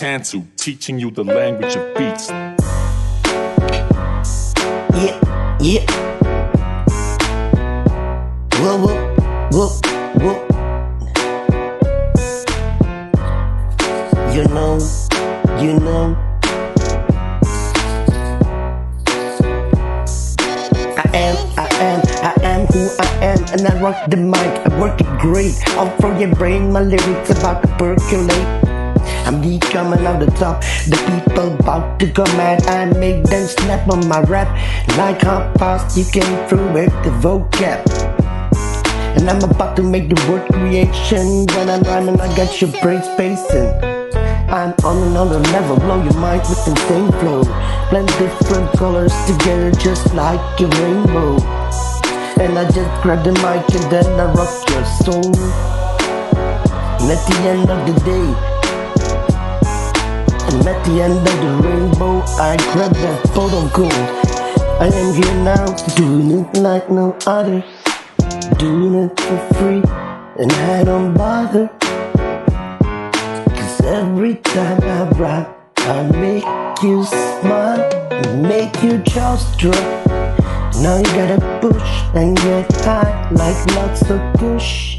Tantu, teaching you the language of beats. Yeah, yeah. Whoa, whoa, whoa, whoa. You know, you know. I am, I am, I am who I am, and I rock the mic. I work it great. All for your brain, my lyrics about to percolate. I'm the coming out the top. The people about to go mad. I make them snap on my rap. Like how fast you came through with the vocab. And I'm about to make the word creation. When I'm rhyming, I got your brain spacing. I'm on another level, blow your mind with insane flow. Blend different colors together just like a rainbow. And I just grab the mic and then I rock your soul. And at the end of the day, and at the end of the rainbow, I grab that photo gold. I am here now, doing it like no other. Doing it for free, and I don't bother. Cause every time I rap, I make you smile, make your jaws drop. Now you gotta push and get high like lots of push.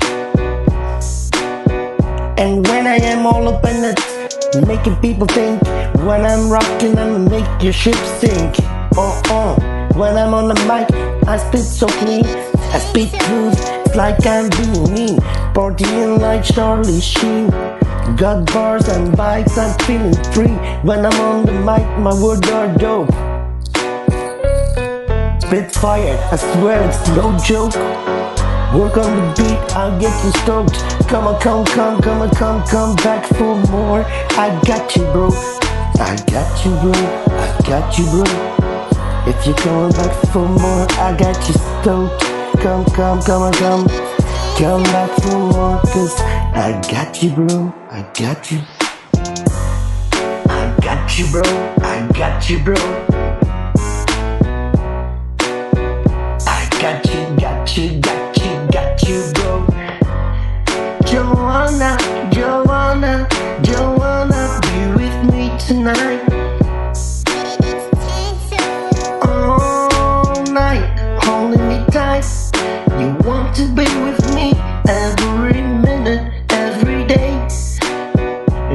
And when I am all up in it, making people think. When I'm rocking, I'ma make your ship sink. Oh, oh. When I'm on the mic, I spit so clean. I spit truth, it's like I'm being mean. Partying like Charlie Sheen. Got bars and bites, I'm feeling free. When I'm on the mic, my words are dope. Spit fire, I swear it's no joke. Work on the beat, I'll get you stoked. Come on, come, come, come on, come, come back for more. I got you, bro. I got you, bro. I got you, bro. If you're coming back for more, I got you stoked. Come, come, come on, come. Come back for more, cause I got you, bro. I got you. I got you, bro. I got you, bro. Joanna, Joanna, Joanna, be with me tonight. All night, holding me tight. You want to be with me every minute, every day.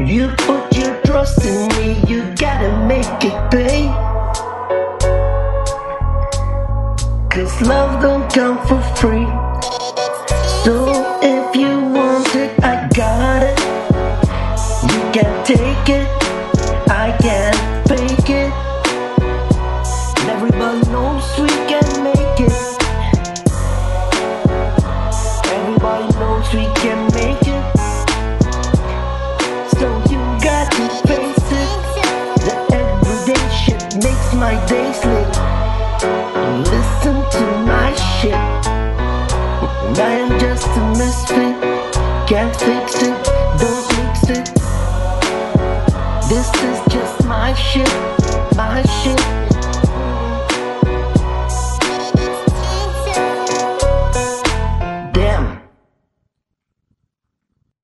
You put your trust in me, you gotta make it pay. Cause love don't come for free. We can make it. So you got to face it. The everyday shit makes my days lit. Listen to my shit. I am just a misfit. Can't fix it, don't mix it. This is just my shit.